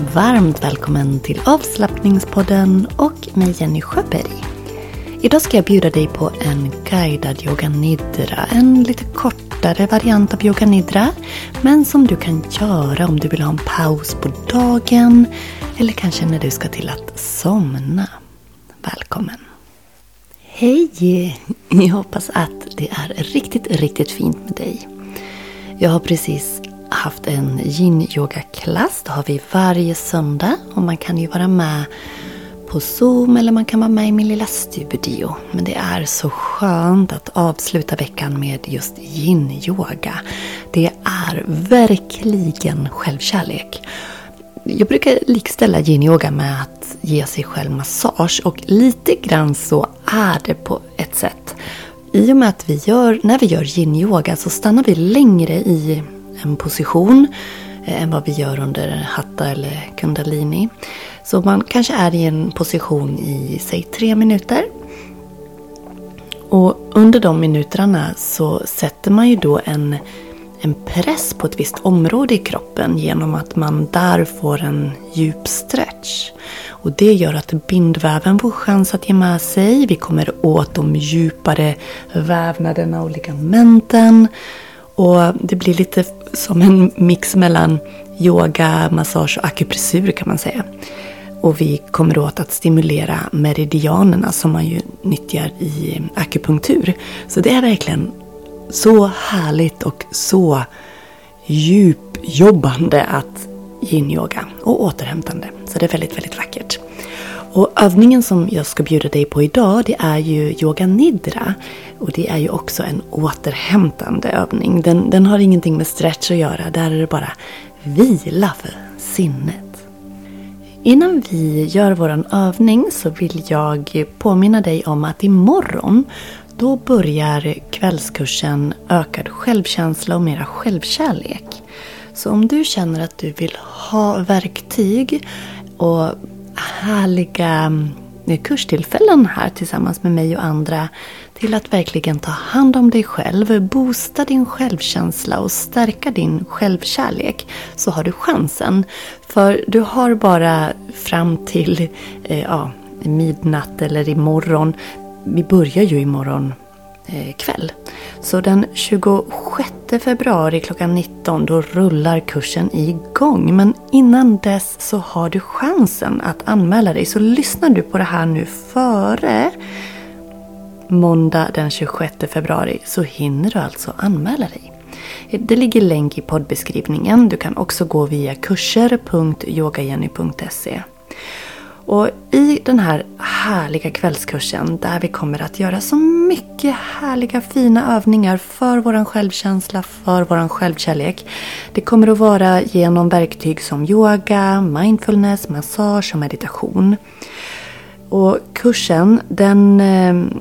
varmt välkommen till avslappningspodden och mig Jenny Sjöberg. Idag ska jag bjuda dig på en guidad yoga nidra. En lite kortare variant av yoga nidra. Men som du kan göra om du vill ha en paus på dagen. Eller kanske när du ska till att somna. Välkommen! Hej! Jag hoppas att det är riktigt, riktigt fint med dig. Jag har precis haft en yin-yoga-klass. Det har vi varje söndag. Och man kan ju vara med på Zoom eller man kan vara med i min lilla studio. Men det är så skönt att avsluta veckan med just yin-yoga. Det är verkligen självkärlek. Jag brukar likställa yin-yoga med att ge sig själv massage och lite grann så är det på ett sätt. I och med att vi gör, när vi gör yin-yoga så stannar vi längre i en position eh, än vad vi gör under hatta eller kundalini. Så man kanske är i en position i, säg tre minuter. Och under de minuterna så sätter man ju då en, en press på ett visst område i kroppen genom att man där får en djup stretch. Och det gör att bindväven får chans att ge med sig. Vi kommer åt de djupare vävnaderna och ligamenten. Och det blir lite som en mix mellan yoga, massage och akupressur kan man säga. Och vi kommer åt att stimulera meridianerna som man ju nyttjar i akupunktur. Så det är verkligen så härligt och så djupjobbande att yin-yoga och återhämtande. Så det är väldigt, väldigt vackert. Och övningen som jag ska bjuda dig på idag det är ju yoga nidra. Och det är ju också en återhämtande övning. Den, den har ingenting med stretch att göra. Där är det bara vila för sinnet. Innan vi gör vår övning så vill jag påminna dig om att imorgon då börjar kvällskursen Ökad självkänsla och mera självkärlek. Så om du känner att du vill ha verktyg och härliga mm, eh, kurstillfällen här tillsammans med mig och andra till att verkligen ta hand om dig själv, boosta din självkänsla och stärka din självkärlek så har du chansen. För du har bara fram till eh, ja, midnatt eller imorgon. Vi börjar ju imorgon Eh, kväll. Så den 26 februari klockan 19 då rullar kursen igång. Men innan dess så har du chansen att anmäla dig. Så lyssnar du på det här nu före måndag den 26 februari så hinner du alltså anmäla dig. Det ligger länk i poddbeskrivningen. Du kan också gå via kurser.yogajenny.se. Och i den här härliga kvällskursen där vi kommer att göra så mycket härliga fina övningar för vår självkänsla, för vår självkärlek. Det kommer att vara genom verktyg som yoga, mindfulness, massage och meditation. Och kursen den eh,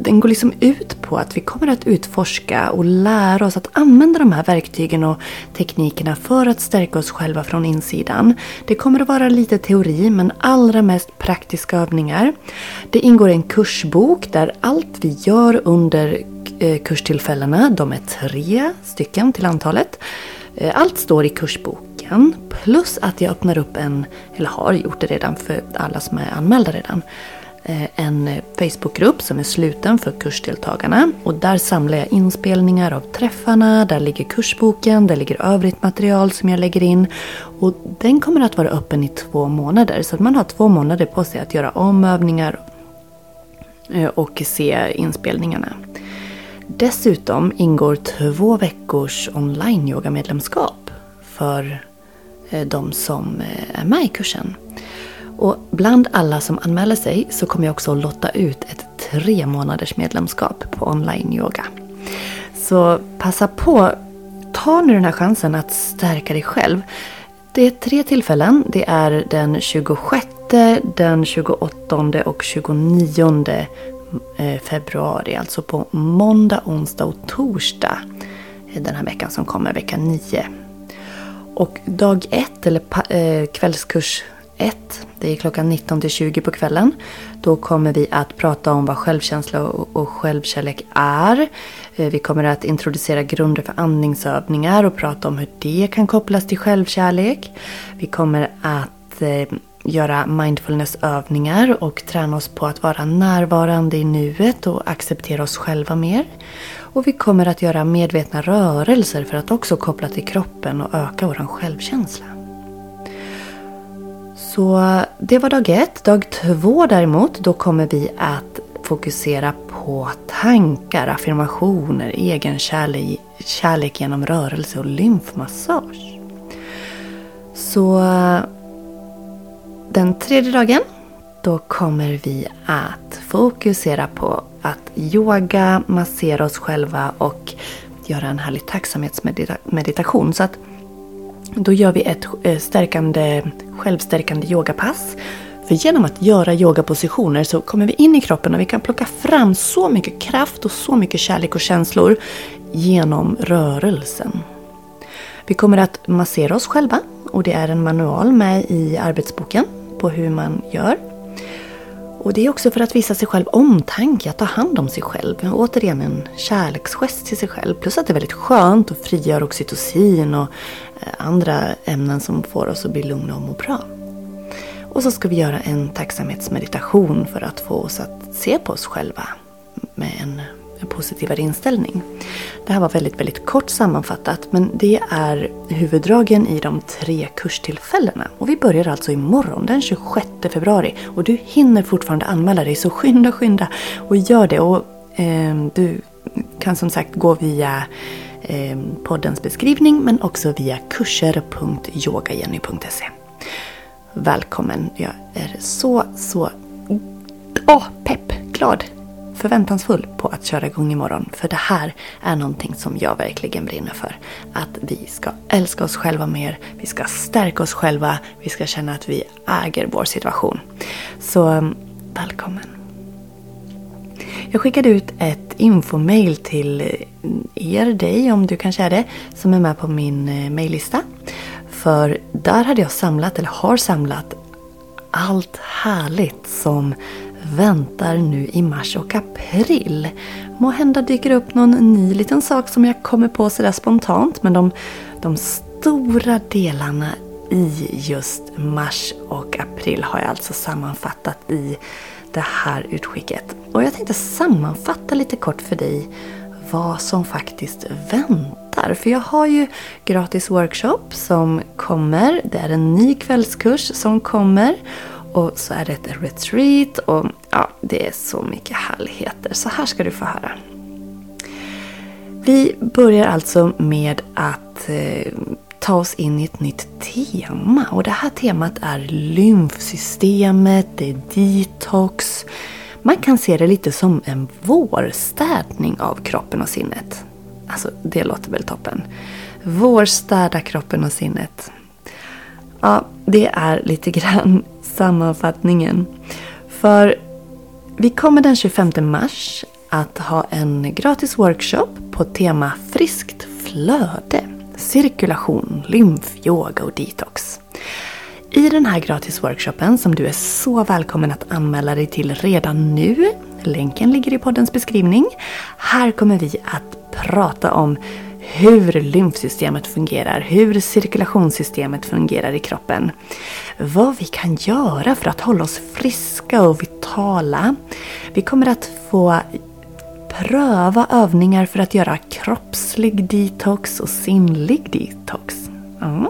den går liksom ut på att vi kommer att utforska och lära oss att använda de här verktygen och teknikerna för att stärka oss själva från insidan. Det kommer att vara lite teori men allra mest praktiska övningar. Det ingår en kursbok där allt vi gör under eh, kurstillfällena, de är tre stycken till antalet. Eh, allt står i kursboken. Plus att jag öppnar upp en, eller har gjort det redan för alla som är anmälda redan, Eh, en Facebookgrupp som är sluten för kursdeltagarna. Och där samlar jag inspelningar av träffarna, där ligger kursboken, där ligger övrigt material som jag lägger in. Och den kommer att vara öppen i två månader. Så att man har två månader på sig att göra om övningar eh, och se inspelningarna. Dessutom ingår två veckors online-yoga-medlemskap för eh, de som är med i kursen. Och bland alla som anmäler sig så kommer jag också att lotta ut ett tre månaders medlemskap på online-yoga. Så passa på, ta nu den här chansen att stärka dig själv. Det är tre tillfällen. Det är den 26, den 28 och 29 eh, februari. Alltså på måndag, onsdag och torsdag den här veckan som kommer, vecka 9. Och dag 1, eller eh, kvällskurs 1. Det är klockan 19 till 20 på kvällen. Då kommer vi att prata om vad självkänsla och självkärlek är. Eh, vi kommer att introducera grunder för andningsövningar och prata om hur det kan kopplas till självkärlek. Vi kommer att eh, göra mindfulnessövningar och träna oss på att vara närvarande i nuet och acceptera oss själva mer. Och vi kommer att göra medvetna rörelser för att också koppla till kroppen och öka vår självkänsla. Så det var dag ett. Dag två däremot, då kommer vi att fokusera på tankar, affirmationer, egen kärlek, kärlek genom rörelse och lymfmassage. Så den tredje dagen, då kommer vi att fokusera på att yoga, massera oss själva och göra en härlig tacksamhetsmeditation. Så att då gör vi ett eh, stärkande, självstärkande yogapass. För genom att göra yogapositioner så kommer vi in i kroppen och vi kan plocka fram så mycket kraft och så mycket kärlek och känslor genom rörelsen. Vi kommer att massera oss själva och det är en manual med i arbetsboken på hur man gör. Och det är också för att visa sig själv omtanke, att ta hand om sig själv. Återigen en kärleksgest till sig själv. Plus att det är väldigt skönt och frigör oxytocin och eh, andra ämnen som får oss att bli lugna och må bra. Och så ska vi göra en tacksamhetsmeditation för att få oss att se på oss själva med en en positivare inställning. Det här var väldigt, väldigt kort sammanfattat men det är huvuddragen i de tre kurstillfällena. Och vi börjar alltså imorgon den 26 februari och du hinner fortfarande anmäla dig så skynda, skynda och gör det. Och eh, Du kan som sagt gå via eh, poddens beskrivning men också via kurser.yogajenny.se. Välkommen! Jag är så, så åh, pepp, glad förväntansfull på att köra igång imorgon. För det här är någonting som jag verkligen brinner för. Att vi ska älska oss själva mer, vi ska stärka oss själva, vi ska känna att vi äger vår situation. Så mm, välkommen! Jag skickade ut ett infomail till eh, er, dig om du kanske är det, som är med på min eh, maillista. För där hade jag samlat, eller har samlat, allt härligt som väntar nu i mars och april. Må hända dyker upp någon ny liten sak som jag kommer på sådär spontant men de, de stora delarna i just mars och april har jag alltså sammanfattat i det här utskicket. Och jag tänkte sammanfatta lite kort för dig vad som faktiskt väntar. För jag har ju gratis workshop som kommer. Det är en ny kvällskurs som kommer. Och så är det ett retreat och ja, det är så mycket härligheter. Så här ska du få höra. Vi börjar alltså med att eh, ta oss in i ett nytt tema. Och det här temat är lymfsystemet, det är detox. Man kan se det lite som en vårstädning av kroppen och sinnet. Alltså, det låter väl toppen. Vårstäda kroppen och sinnet. Ja, det är lite grann sammanfattningen. För vi kommer den 25 mars att ha en gratis workshop på tema friskt flöde, cirkulation, lymf, yoga och detox. I den här gratisworkshopen som du är så välkommen att anmäla dig till redan nu, länken ligger i poddens beskrivning. Här kommer vi att prata om hur lymfsystemet fungerar, hur cirkulationssystemet fungerar i kroppen. Vad vi kan göra för att hålla oss friska och vitala. Vi kommer att få pröva övningar för att göra kroppslig detox och sinnlig detox. Mm.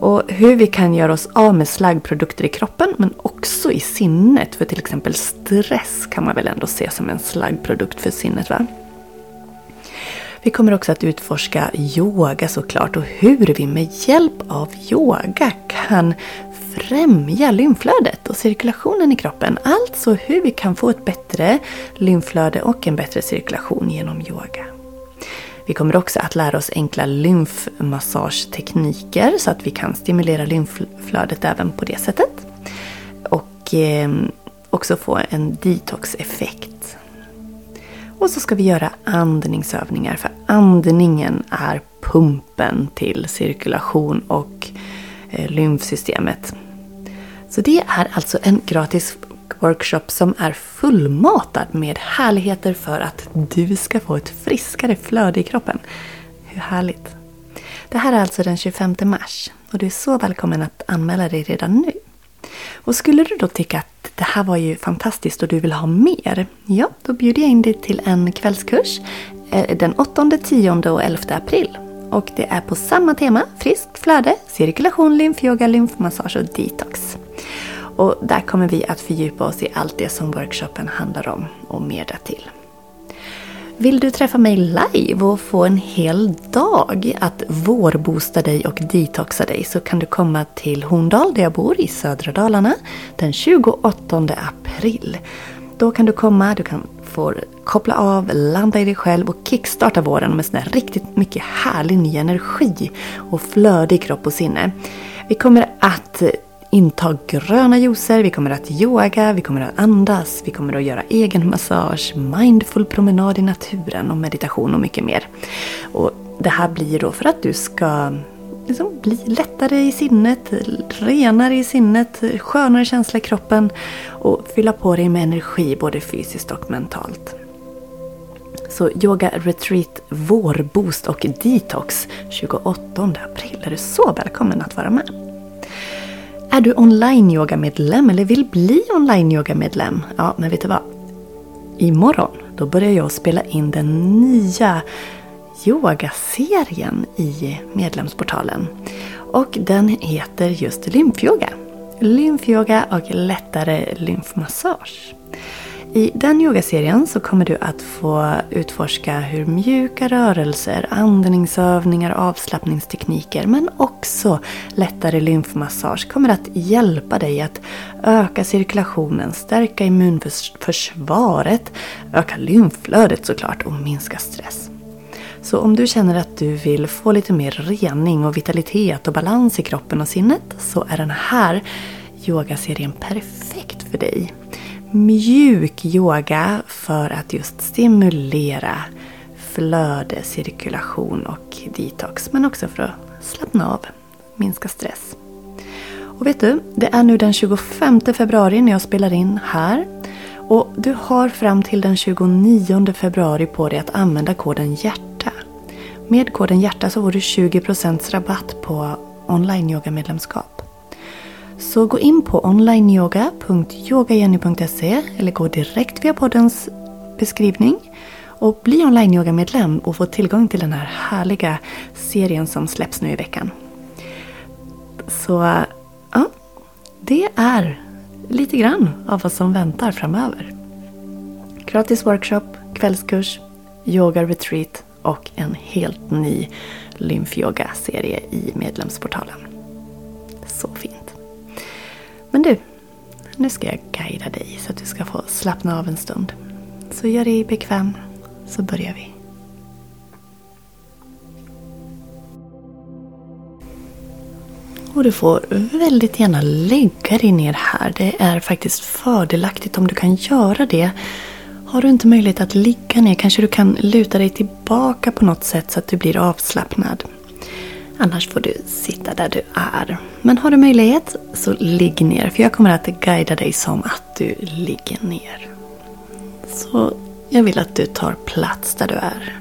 Och hur vi kan göra oss av med slaggprodukter i kroppen men också i sinnet. För till exempel stress kan man väl ändå se som en slaggprodukt för sinnet va? Vi kommer också att utforska yoga såklart och hur vi med hjälp av yoga kan främja lymflödet och cirkulationen i kroppen. Alltså hur vi kan få ett bättre lymflöde och en bättre cirkulation genom yoga. Vi kommer också att lära oss enkla lymfmassagetekniker så att vi kan stimulera lymflödet även på det sättet. Och eh, också få en detox-effekt och så ska vi göra andningsövningar för andningen är pumpen till cirkulation och eh, lymfsystemet. Så det är alltså en gratis workshop som är fullmatad med härligheter för att du ska få ett friskare flöde i kroppen. Hur härligt! Det här är alltså den 25 mars och du är så välkommen att anmäla dig redan nu. Och skulle du då tycka att det här var ju fantastiskt och du vill ha mer, ja, då bjuder jag in dig till en kvällskurs eh, den 8, 10 och 11 april. Och det är på samma tema, friskt flöde, cirkulation, lymfyoga, lymfmassage och detox. Och där kommer vi att fördjupa oss i allt det som workshopen handlar om och mer därtill. Vill du träffa mig live och få en hel dag att vårboosta dig och detoxa dig så kan du komma till Horndal där jag bor i södra Dalarna den 28 april. Då kan du komma, du kan få koppla av, landa i dig själv och kickstarta våren med sån riktigt mycket härlig ny energi och flödig kropp och sinne. Vi kommer att inta gröna juicer, vi kommer att yoga, vi kommer att andas, vi kommer att göra egen massage, mindful promenad i naturen och meditation och mycket mer. Och det här blir då för att du ska liksom bli lättare i sinnet, renare i sinnet, skönare känsla i kroppen och fylla på dig med energi både fysiskt och mentalt. Så Yoga Retreat Vårboost och Detox 28 april är du så välkommen att vara med. Är du online-yoga-medlem eller vill bli online-yoga-medlem? Ja, men vet du vad? Imorgon då börjar jag spela in den nya yogaserien i medlemsportalen. Och den heter just lymfyoga. Lymfyoga och lättare lymfmassage. I den yogaserien så kommer du att få utforska hur mjuka rörelser, andningsövningar, avslappningstekniker men också lättare lymfmassage kommer att hjälpa dig att öka cirkulationen, stärka immunförsvaret, öka lymflödet såklart och minska stress. Så om du känner att du vill få lite mer rening och vitalitet och balans i kroppen och sinnet så är den här yogaserien perfekt för dig mjuk yoga för att just stimulera flöde, cirkulation och detox. Men också för att slappna av, minska stress. Och vet du, det är nu den 25 februari när jag spelar in här. Och du har fram till den 29 februari på dig att använda koden HJÄRTA. Med koden HJÄRTA så får du 20% rabatt på online-yoga-medlemskap. Så gå in på onlineyoga.yogajenny.se eller gå direkt via poddens beskrivning och bli online medlem och få tillgång till den här härliga serien som släpps nu i veckan. Så ja, det är lite grann av vad som väntar framöver. Gratis workshop, kvällskurs, yoga retreat och en helt ny lymfyoga-serie i medlemsportalen. Så fint. Men du, nu ska jag guida dig så att du ska få slappna av en stund. Så gör dig bekväm, så börjar vi. Och du får väldigt gärna lägga dig ner här. Det är faktiskt fördelaktigt om du kan göra det. Har du inte möjlighet att ligga ner kanske du kan luta dig tillbaka på något sätt så att du blir avslappnad. Annars får du sitta där du är. Men har du möjlighet så ligg ner för jag kommer att guida dig som att du ligger ner. Så jag vill att du tar plats där du är.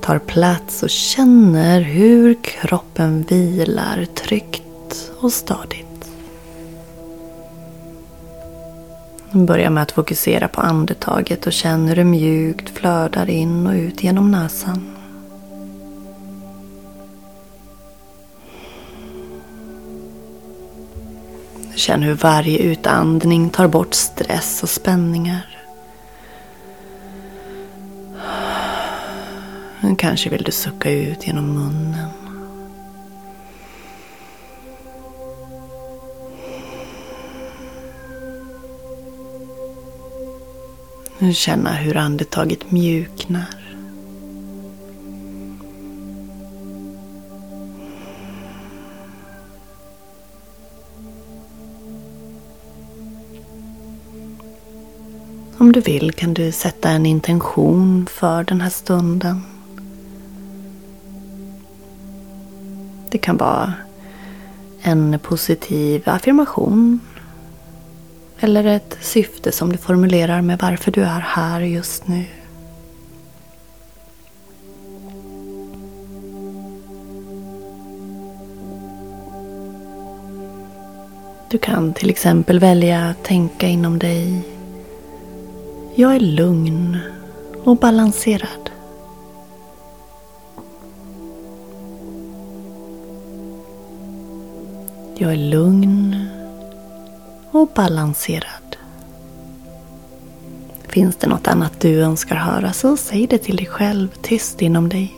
Tar plats och känner hur kroppen vilar tryggt och stadigt. Börja med att fokusera på andetaget och känn hur det mjukt flödar in och ut genom näsan. Känn hur varje utandning tar bort stress och spänningar. Kanske vill du sucka ut genom munnen. Känna hur andetaget mjuknar. Om du vill kan du sätta en intention för den här stunden. Det kan vara En positiv affirmation. Eller ett syfte som du formulerar med varför du är här just nu. Du kan till exempel välja att tänka inom dig. Jag är lugn och balanserad. Jag är lugn och balanserad. Finns det något annat du önskar höra så säg det till dig själv tyst inom dig.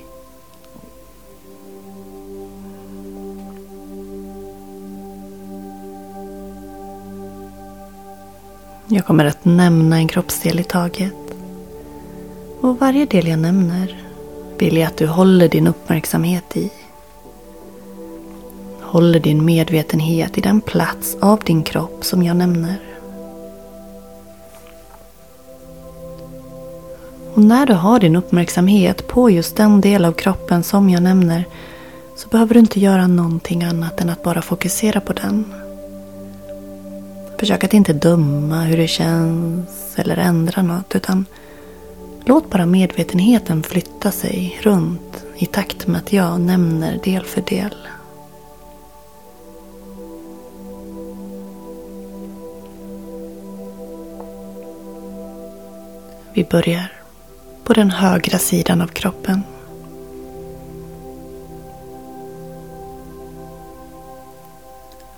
Jag kommer att nämna en kroppsdel i taget. Och varje del jag nämner vill jag att du håller din uppmärksamhet i. Håller din medvetenhet i den plats av din kropp som jag nämner. Och när du har din uppmärksamhet på just den del av kroppen som jag nämner så behöver du inte göra någonting annat än att bara fokusera på den. Försök att inte döma hur det känns eller ändra något utan låt bara medvetenheten flytta sig runt i takt med att jag nämner del för del. Vi börjar på den högra sidan av kroppen.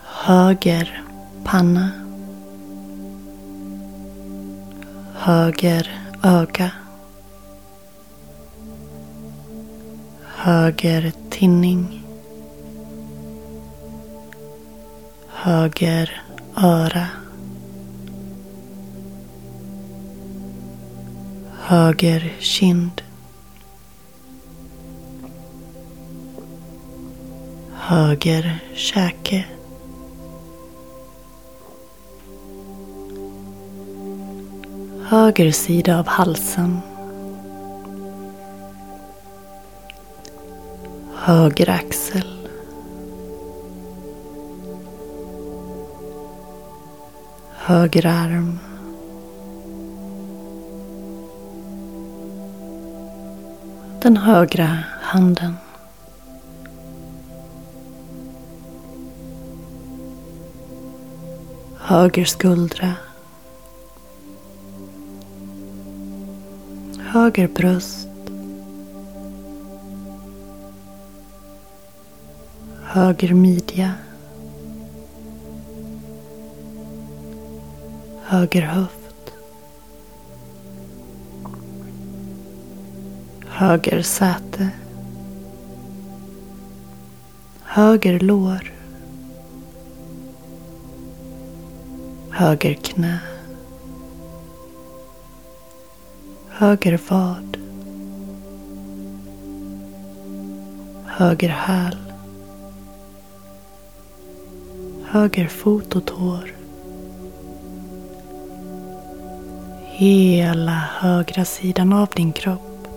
Höger panna höger öga. Höger tinning. Höger öra. Höger kind. Höger käke. Höger sida av halsen. Höger axel. Höger arm. Den högra handen. Höger skuldra. Höger bröst. Höger midja. Höger höft. Höger säte. Höger lår. Höger knä. Höger vad, höger häl, höger fot och tår. Hela högra sidan av din kropp.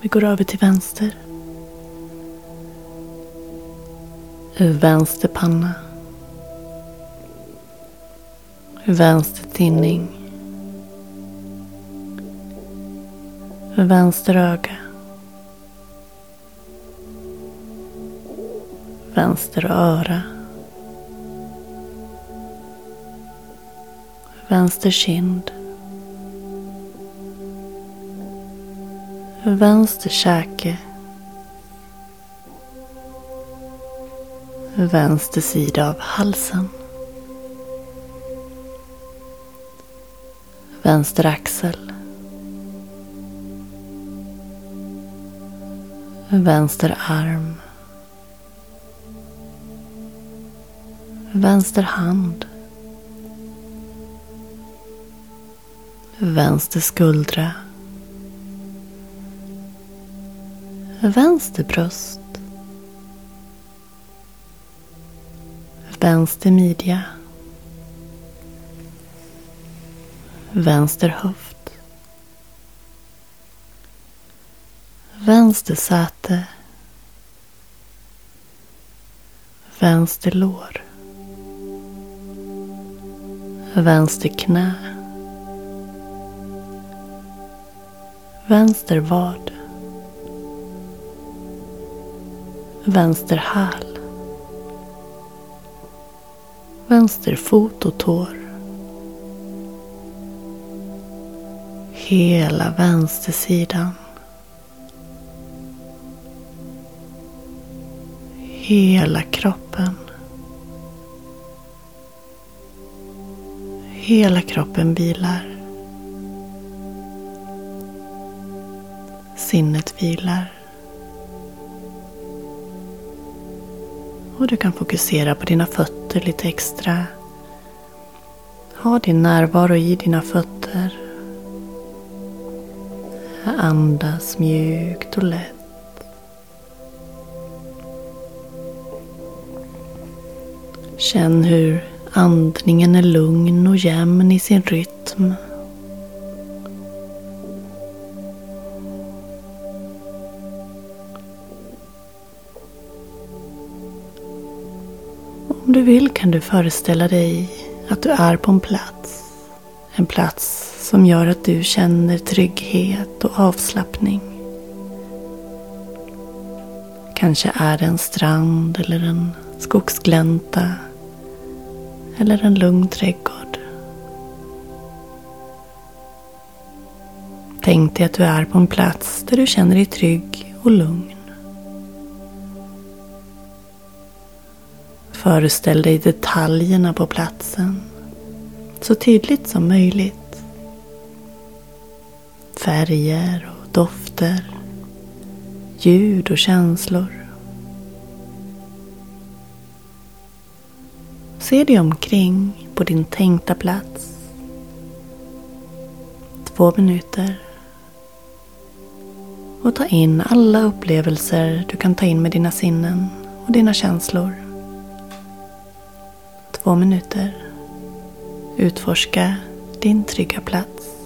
Vi går över till vänster. Vänster panna. Vänster tinning. Vänster öga. Vänster öra. Vänster kind. Vänster käke. Vänster sida av halsen. Vänster axel. Vänster arm. Vänster hand. Vänster skuldra. Vänster bröst. Vänster midja. Vänster höft. Vänster säte. Vänster lår. Vänster knä. Vänster vad. Vänster häl. Vänster fot och tår. Hela vänstersidan. Hela kroppen. Hela kroppen vilar. Sinnet vilar. Och du kan fokusera på dina fötter lite extra. Ha din närvaro i dina fötter. Andas mjukt och lätt. Känn hur andningen är lugn och jämn i sin rytm. Om du vill kan du föreställa dig att du är på en plats. En plats som gör att du känner trygghet och avslappning. Kanske är det en strand eller en skogsglänta eller en lugn trädgård. Tänk dig att du är på en plats där du känner dig trygg och lugn. Föreställ dig detaljerna på platsen så tydligt som möjligt. Färger och dofter, ljud och känslor. Se dig omkring på din tänkta plats. Två minuter. Och ta in alla upplevelser du kan ta in med dina sinnen och dina känslor. Två minuter. Utforska din trygga plats.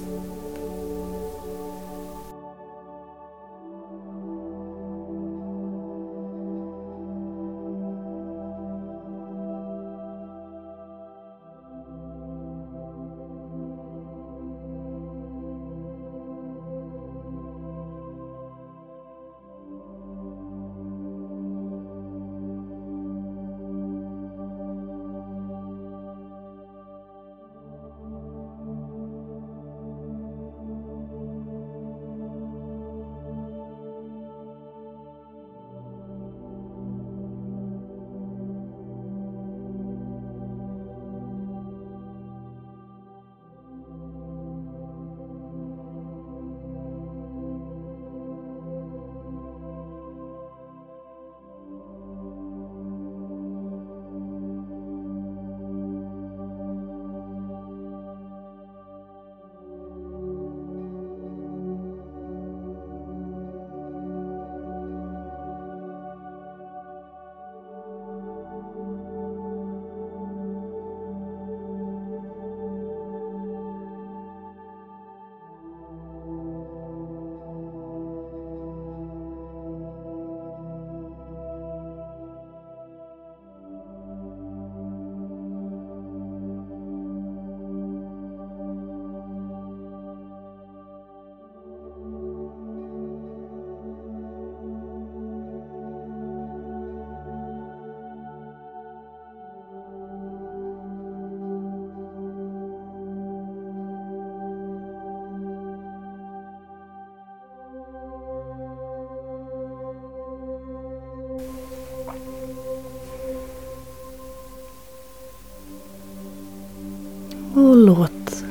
Och låt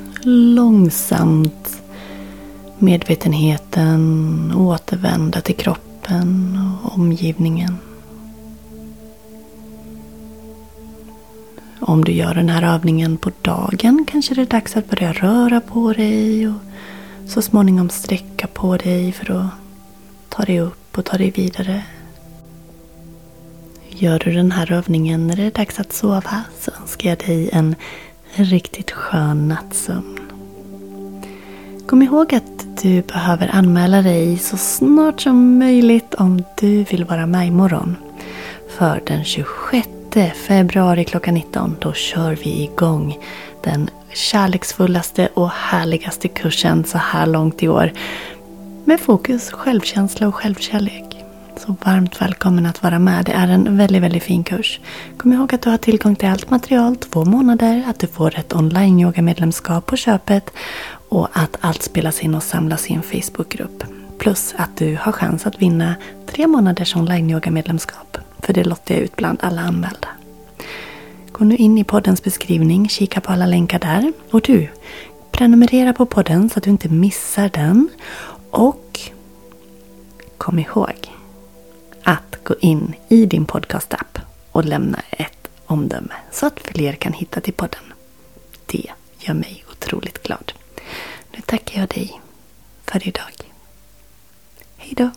långsamt medvetenheten återvända till kroppen och omgivningen. Om du gör den här övningen på dagen kanske det är dags att börja röra på dig och så småningom sträcka på dig för att ta dig upp och ta dig vidare. Gör du den här övningen när det är dags att sova så önskar jag dig en en riktigt skön nattsömn. Kom ihåg att du behöver anmäla dig så snart som möjligt om du vill vara med imorgon. För den 26 februari klockan 19 då kör vi igång den kärleksfullaste och härligaste kursen så här långt i år. Med fokus självkänsla och självkärlek. Så varmt välkommen att vara med. Det är en väldigt, väldigt fin kurs. Kom ihåg att du har tillgång till allt material två månader, att du får ett online yoga medlemskap på köpet och att allt spelas in och samlas i en Facebookgrupp. Plus att du har chans att vinna tre månaders online yoga medlemskap. För det lottar jag ut bland alla anmälda. Gå nu in i poddens beskrivning, kika på alla länkar där. Och du, prenumerera på podden så att du inte missar den. Och kom ihåg att gå in i din podcastapp och lämna ett omdöme så att fler kan hitta till podden. Det gör mig otroligt glad. Nu tackar jag dig för idag. Hej då!